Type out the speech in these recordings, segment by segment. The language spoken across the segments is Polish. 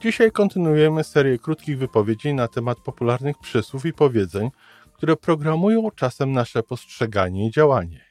Dzisiaj kontynuujemy serię krótkich wypowiedzi na temat popularnych przysłów i powiedzeń, które programują czasem nasze postrzeganie i działanie.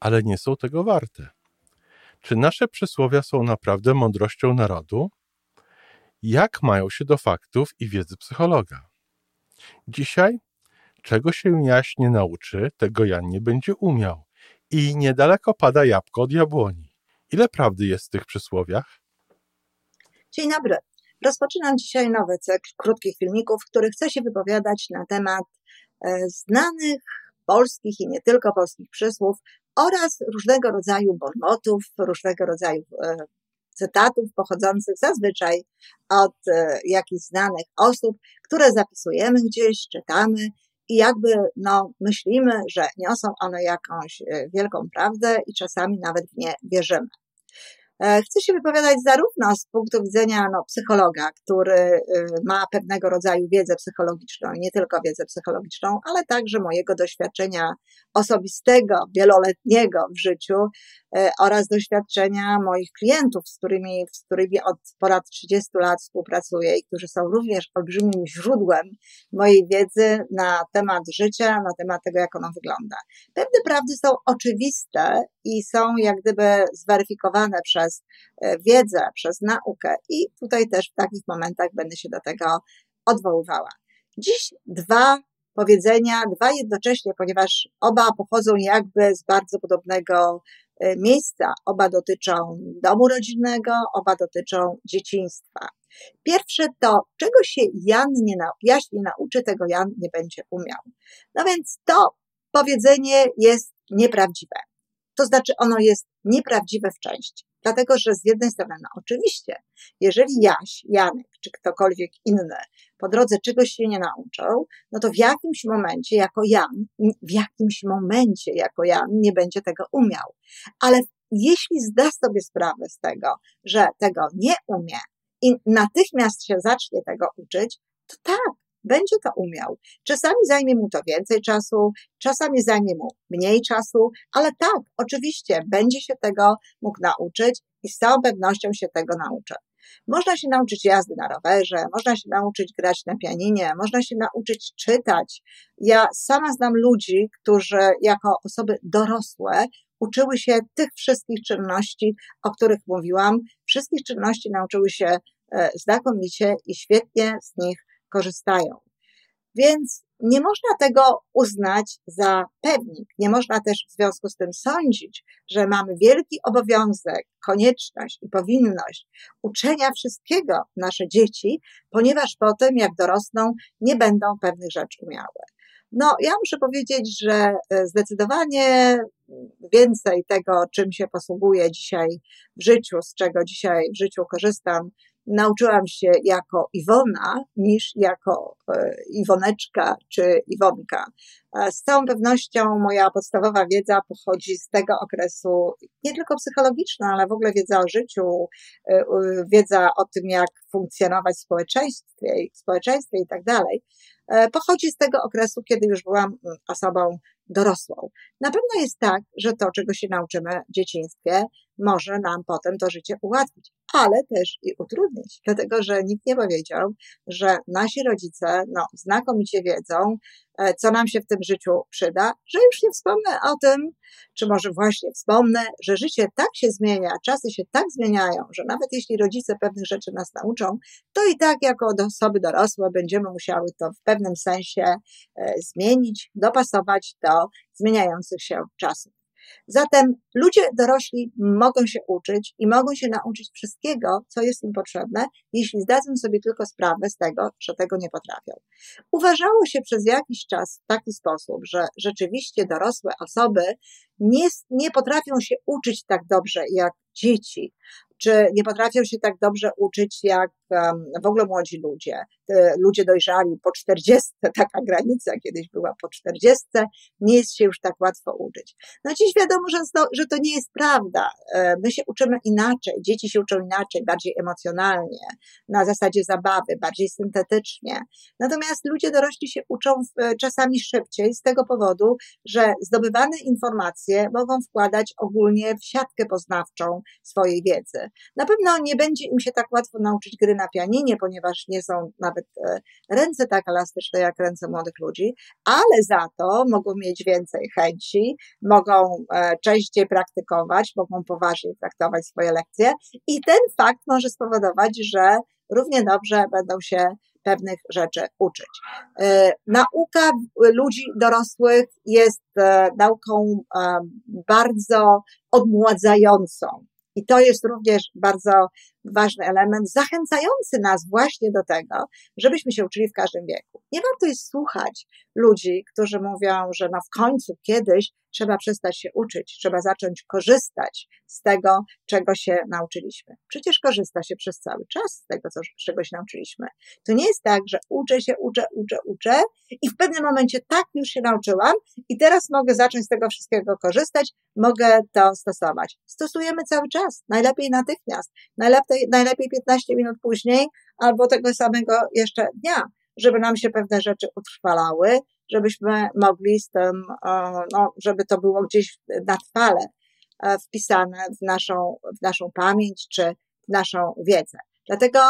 Ale nie są tego warte. Czy nasze przysłowia są naprawdę mądrością narodu? Jak mają się do faktów i wiedzy psychologa? Dzisiaj, czego się Jaś nie nauczy, tego Jan nie będzie umiał. I niedaleko pada jabłko od jabłoni. Ile prawdy jest w tych przysłowiach? Dzień dobry. Rozpoczynam dzisiaj nowy cykl krótkich filmików, w których chcę się wypowiadać na temat e, znanych polskich i nie tylko polskich przysłów oraz różnego rodzaju bonmotów, różnego rodzaju e, cytatów pochodzących zazwyczaj od e, jakichś znanych osób, które zapisujemy gdzieś, czytamy i jakby no, myślimy, że niosą one jakąś wielką prawdę i czasami nawet w nie wierzymy. E, chcę się wypowiadać zarówno z punktu widzenia no, psychologa, który y, ma pewnego rodzaju wiedzę psychologiczną, nie tylko wiedzę psychologiczną, ale także mojego doświadczenia osobistego, wieloletniego w życiu e, oraz doświadczenia moich klientów, z którymi, z którymi od ponad 30 lat współpracuję i którzy są również olbrzymim źródłem mojej wiedzy na temat życia, na temat tego, jak ono wygląda. Pewne prawdy są oczywiste i są jak gdyby zweryfikowane przez e, wiedzę, przez naukę i tutaj też w takich momentach będę się do tego odwoływała. Dziś dwa powiedzenia, dwa jednocześnie, ponieważ oba pochodzą jakby z bardzo podobnego e, miejsca. Oba dotyczą domu rodzinnego, oba dotyczą dzieciństwa. Pierwsze to, czego się Jan nie, na, Jaś nie nauczy, tego Jan nie będzie umiał. No więc to powiedzenie jest nieprawdziwe. To znaczy ono jest nieprawdziwe w części. Dlatego, że z jednej strony, no oczywiście, jeżeli Jaś, Janek czy ktokolwiek inny po drodze czegoś się nie nauczył, no to w jakimś momencie jako Jan, w jakimś momencie jako Jan nie będzie tego umiał. Ale jeśli zda sobie sprawę z tego, że tego nie umie i natychmiast się zacznie tego uczyć, to tak, będzie to umiał. Czasami zajmie mu to więcej czasu, czasami zajmie mu mniej czasu, ale tak, oczywiście będzie się tego mógł nauczyć i z całą pewnością się tego nauczy. Można się nauczyć jazdy na rowerze, można się nauczyć grać na pianinie, można się nauczyć czytać. Ja sama znam ludzi, którzy jako osoby dorosłe uczyły się tych wszystkich czynności, o których mówiłam. Wszystkich czynności nauczyły się e, znakomicie i świetnie z nich korzystają. Więc nie można tego uznać za pewnik. Nie można też w związku z tym sądzić, że mamy wielki obowiązek, konieczność i powinność uczenia wszystkiego nasze dzieci, ponieważ potem, jak dorosną, nie będą pewnych rzeczy umiały. No, ja muszę powiedzieć, że e, zdecydowanie więcej tego, czym się posługuję dzisiaj w życiu, z czego dzisiaj w życiu korzystam, nauczyłam się jako Iwona niż jako e, Iwoneczka czy Iwonka. Z całą pewnością moja podstawowa wiedza pochodzi z tego okresu, nie tylko psychologiczna, ale w ogóle wiedza o życiu, e, wiedza o tym, jak funkcjonować w społeczeństwie, w społeczeństwie i tak dalej, e, pochodzi z tego okresu, kiedy już byłam mm, osobą dorosłą. Na pewno jest tak, że to, czego się nauczymy w dzieciństwie, może nam potem to życie ułatwić, ale też i utrudnić, dlatego że nikt nie powiedział, że nasi rodzice no, znakomicie wiedzą, e, co nam się w tym życiu przyda, że już nie wspomnę o tym, czy może właśnie wspomnę, że życie tak się zmienia, czasy się tak zmieniają, że nawet jeśli rodzice pewnych rzeczy nas nauczą, to i tak jako osoby dorosłe będziemy musiały to w pewnym sensie e, zmienić, dopasować do zmieniających się czasów. Zatem ludzie dorośli mogą się uczyć i mogą się nauczyć wszystkiego, co jest im potrzebne, jeśli zdadzą sobie tylko sprawę z tego, że tego nie potrafią. Uważało się przez jakiś czas w taki sposób, że rzeczywiście dorosłe osoby nie, nie potrafią się uczyć tak dobrze jak dzieci, czy nie potrafią się tak dobrze uczyć jak w ogóle młodzi ludzie, ludzie dojrzali po 40, taka granica kiedyś była po 40, nie jest się już tak łatwo uczyć. No dziś wiadomo, że że to nie jest prawda. E, my się uczymy inaczej, dzieci się uczą inaczej, bardziej emocjonalnie, na zasadzie zabawy, bardziej syntetycznie. Natomiast ludzie dorośli się uczą czasami szybciej z tego powodu, że zdobywane informacje mogą wkładać ogólnie w siatkę poznawczą swojej wiedzy. Na pewno nie będzie im się tak łatwo nauczyć gry na pianinie, ponieważ nie są nawet e, ręce tak elastyczne jak ręce młodych ludzi, ale za to mogą mieć więcej chęci, mogą e, częściej praktykować, mogą poważniej traktować swoje lekcje i ten fakt może spowodować, że równie dobrze będą się pewnych rzeczy uczyć. E, nauka ludzi dorosłych jest nauką bardzo odmładzającą. I to jest również bardzo ważny element, zachęcający nas właśnie do tego, żebyśmy się uczyli w każdym wieku. Nie warto jest słuchać ludzi, którzy mówią, że no w końcu kiedyś trzeba przestać się uczyć, trzeba zacząć korzystać z tego, czego się nauczyliśmy. Przecież korzysta się przez cały czas z tego, co, czego się nauczyliśmy. To nie jest tak, że uczę się, uczę, uczę, uczę i w pewnym momencie tak już się nauczyłam i teraz mogę zacząć z tego wszystkiego korzystać, mogę to stosować. Stosujemy cały czas, najlepiej natychmiast, najlepiej, najlepiej 15 minut później albo tego samego jeszcze dnia żeby nam się pewne rzeczy utrwalały, żebyśmy mogli z tym, no, żeby to było gdzieś na trwale e, wpisane w naszą, w naszą pamięć czy w naszą wiedzę. Dlatego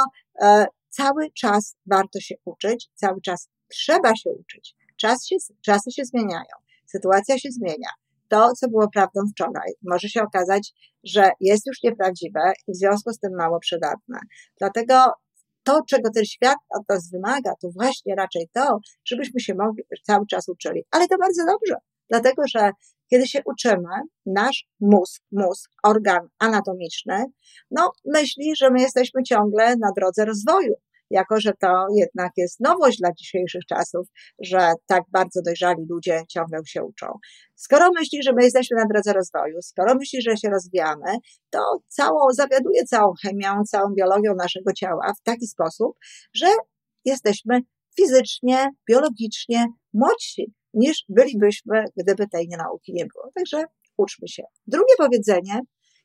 e, cały czas warto się uczyć, cały czas trzeba się uczyć. Czas się, czasy się zmieniają, sytuacja się zmienia. To, co było prawdą wczoraj, może się okazać, że jest już nieprawdziwe i w związku z tym mało przydatne. Dlatego to, czego ten świat od nas wymaga, to właśnie raczej to, żebyśmy się mogli cały czas uczyli. Ale to bardzo dobrze, dlatego że kiedy się uczymy, nasz mózg, mózg, organ anatomiczny, no myśli, że my jesteśmy ciągle na drodze rozwoju jako że to jednak jest nowość dla dzisiejszych czasów, że tak bardzo dojrzali ludzie ciągle się uczą. Skoro myśli, że my jesteśmy na drodze rozwoju, skoro myśli, że się rozwijamy, to całą, zawiaduje całą chemią, całą biologią naszego ciała w taki sposób, że jesteśmy fizycznie, biologicznie młodsi niż bylibyśmy, gdyby tej nauki nie było. Także uczmy się. Drugie powiedzenie,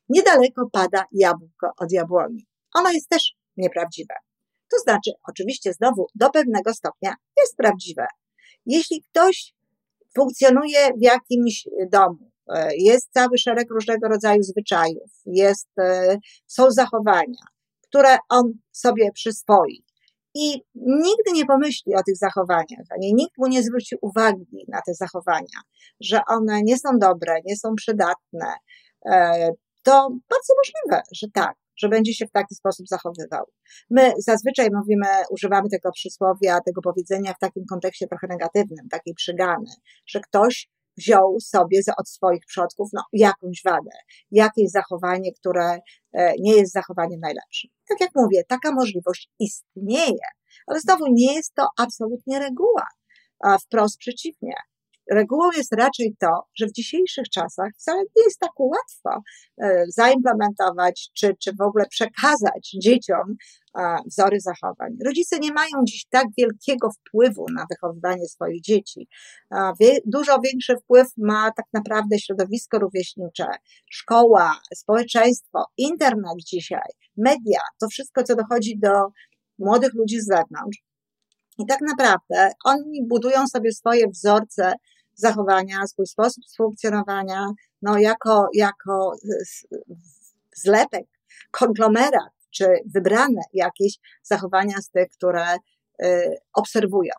niedaleko pada jabłko od jabłoni. Ono jest też nieprawdziwe. To znaczy, oczywiście znowu do pewnego stopnia jest prawdziwe. Jeśli ktoś funkcjonuje w jakimś domu, e, jest cały szereg różnego rodzaju zwyczajów, jest, e, są zachowania, które on sobie przyswoi i nigdy nie pomyśli o tych zachowaniach, ani nikt mu nie zwróci uwagi na te zachowania, że one nie są dobre, nie są przydatne, e, to bardzo możliwe, że tak że będzie się w taki sposób zachowywał. My zazwyczaj mówimy, używamy tego przysłowia, tego powiedzenia w takim kontekście trochę negatywnym, takiej przygany, że ktoś wziął sobie od swoich przodków no, jakąś wadę, jakieś zachowanie, które e, nie jest zachowaniem najlepszym. Tak jak mówię, taka możliwość istnieje, ale znowu nie jest to absolutnie reguła, a wprost przeciwnie regułą jest raczej to, że w dzisiejszych czasach wcale nie jest tak łatwo e, zaimplementować czy, czy w ogóle przekazać dzieciom wzory zachowań. Rodzice nie mają dziś tak wielkiego wpływu na wychowywanie swoich dzieci. Dużo większy wpływ ma tak naprawdę środowisko rówieśnicze, szkoła, społeczeństwo, internet dzisiaj, media, to wszystko, co dochodzi do młodych ludzi z zewnątrz. I tak naprawdę oni budują sobie swoje wzorce zachowania, swój sposób funkcjonowania, no jako, jako zlepek, konglomerat, czy wybrane jakieś zachowania z tych, które y, obserwują.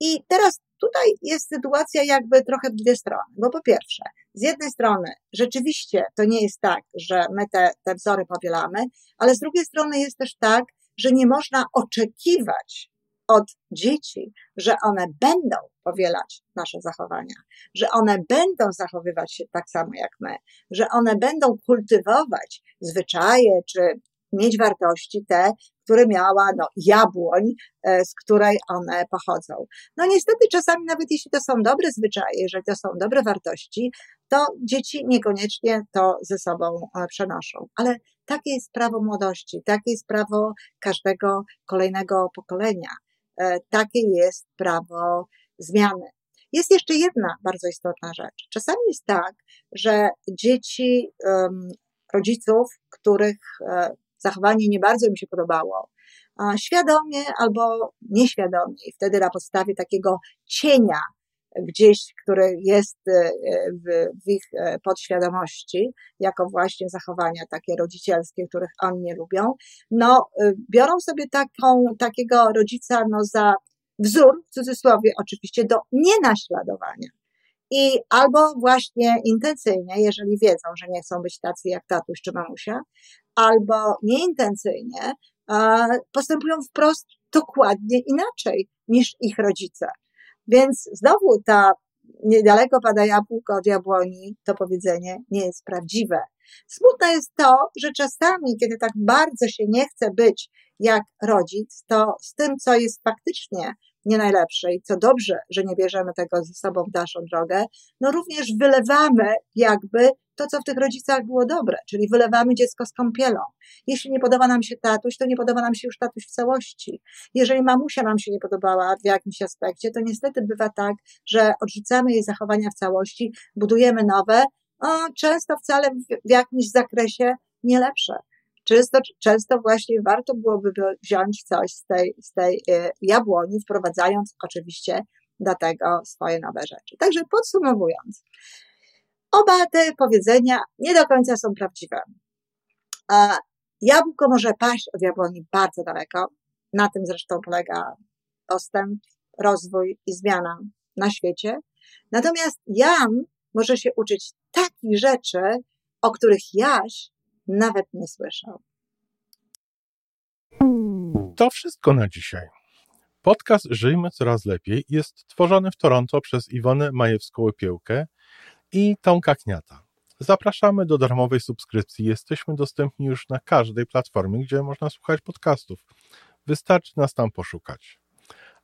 I teraz tutaj jest sytuacja jakby trochę w dwie strony, bo po pierwsze, z jednej strony rzeczywiście to nie jest tak, że my te, te wzory powielamy, ale z drugiej strony jest też tak, że nie można oczekiwać od dzieci, że one będą powielać nasze zachowania, że one będą zachowywać się tak samo jak my, że one będą kultywować zwyczaje czy mieć wartości te, który miała no, jabłoń, e, z której one pochodzą. No niestety czasami nawet jeśli to są dobre zwyczaje, jeżeli to są dobre wartości, to dzieci niekoniecznie to ze sobą e, przenoszą. Ale takie jest prawo młodości, takie jest prawo każdego kolejnego pokolenia, takie jest prawo zmiany. Jest jeszcze jedna bardzo istotna rzecz. Czasami jest tak, że dzieci rodziców, których e, zachowanie nie bardzo mi się podobało, świadomie albo nieświadomie, i wtedy na podstawie takiego cienia gdzieś, który jest e, w, w, ich e, podświadomości, jako właśnie zachowania takie rodzicielskie, których oni nie lubią, no biorą sobie taką, takiego rodzica no za wzór, w cudzysłowie oczywiście, do nienaśladowania. I albo właśnie intencyjnie, jeżeli wiedzą, że nie chcą być tacy jak tatuś czy mamusia, albo nieintencyjnie, postępują wprost dokładnie inaczej niż ich rodzice. Więc znowu ta niedaleko pada jabłko od jabłoni, to powiedzenie nie jest prawdziwe. Smutne jest to, że czasami, kiedy tak bardzo się nie chce być jak rodzic, to z tym, co jest faktycznie nie najlepsze i co dobrze, że nie bierzemy tego ze sobą w dalszą drogę, no również wylewamy jakby to, co w tych rodzicach było dobre, czyli wylewamy dziecko z kąpielą. Jeśli nie podoba nam się tatuś, to nie podoba nam się już tatuś w całości. Jeżeli mamusia nam się nie podobała w jakimś aspekcie, to niestety bywa tak, że odrzucamy jej zachowania w całości, budujemy nowe, często wcale w jakimś zakresie nie lepsze. Często, często właśnie warto byłoby wziąć coś z tej, z tej e, jabłoni, wprowadzając oczywiście do tego swoje nowe rzeczy. Także podsumowując, oba te powiedzenia nie do końca są prawdziwe. Jabłko może paść od jabłoni bardzo daleko. Na tym zresztą polega postęp, rozwój i zmiana na świecie. Natomiast jam może się uczyć takich rzeczy, o których Jaś nawet nie słyszał. To wszystko na dzisiaj. Podcast Żyjmy Coraz Lepiej jest tworzony w Toronto przez Iwonę Majewską-Opiełkę i Tomka Kniata. Zapraszamy do darmowej subskrypcji. Jesteśmy dostępni już na każdej platformie, gdzie można słuchać podcastów. Wystarczy nas tam poszukać.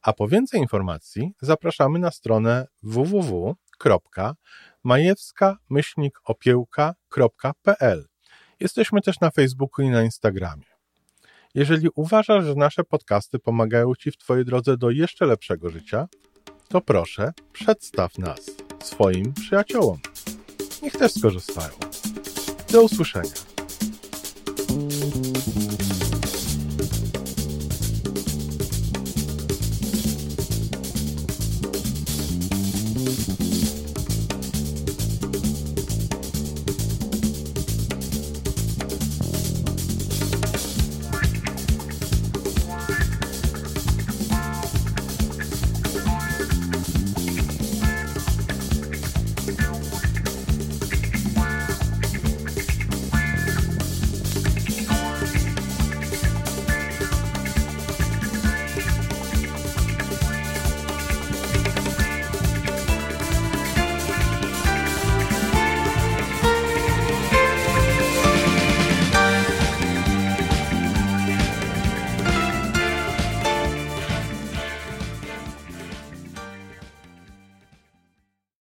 A po więcej informacji zapraszamy na stronę www.majewska-opiełka.pl Jesteśmy też na Facebooku i na Instagramie. Jeżeli uważasz, że nasze podcasty pomagają Ci w Twojej drodze do jeszcze lepszego życia, to proszę, przedstaw nas swoim przyjaciołom. Niech też skorzystają. Do usłyszenia.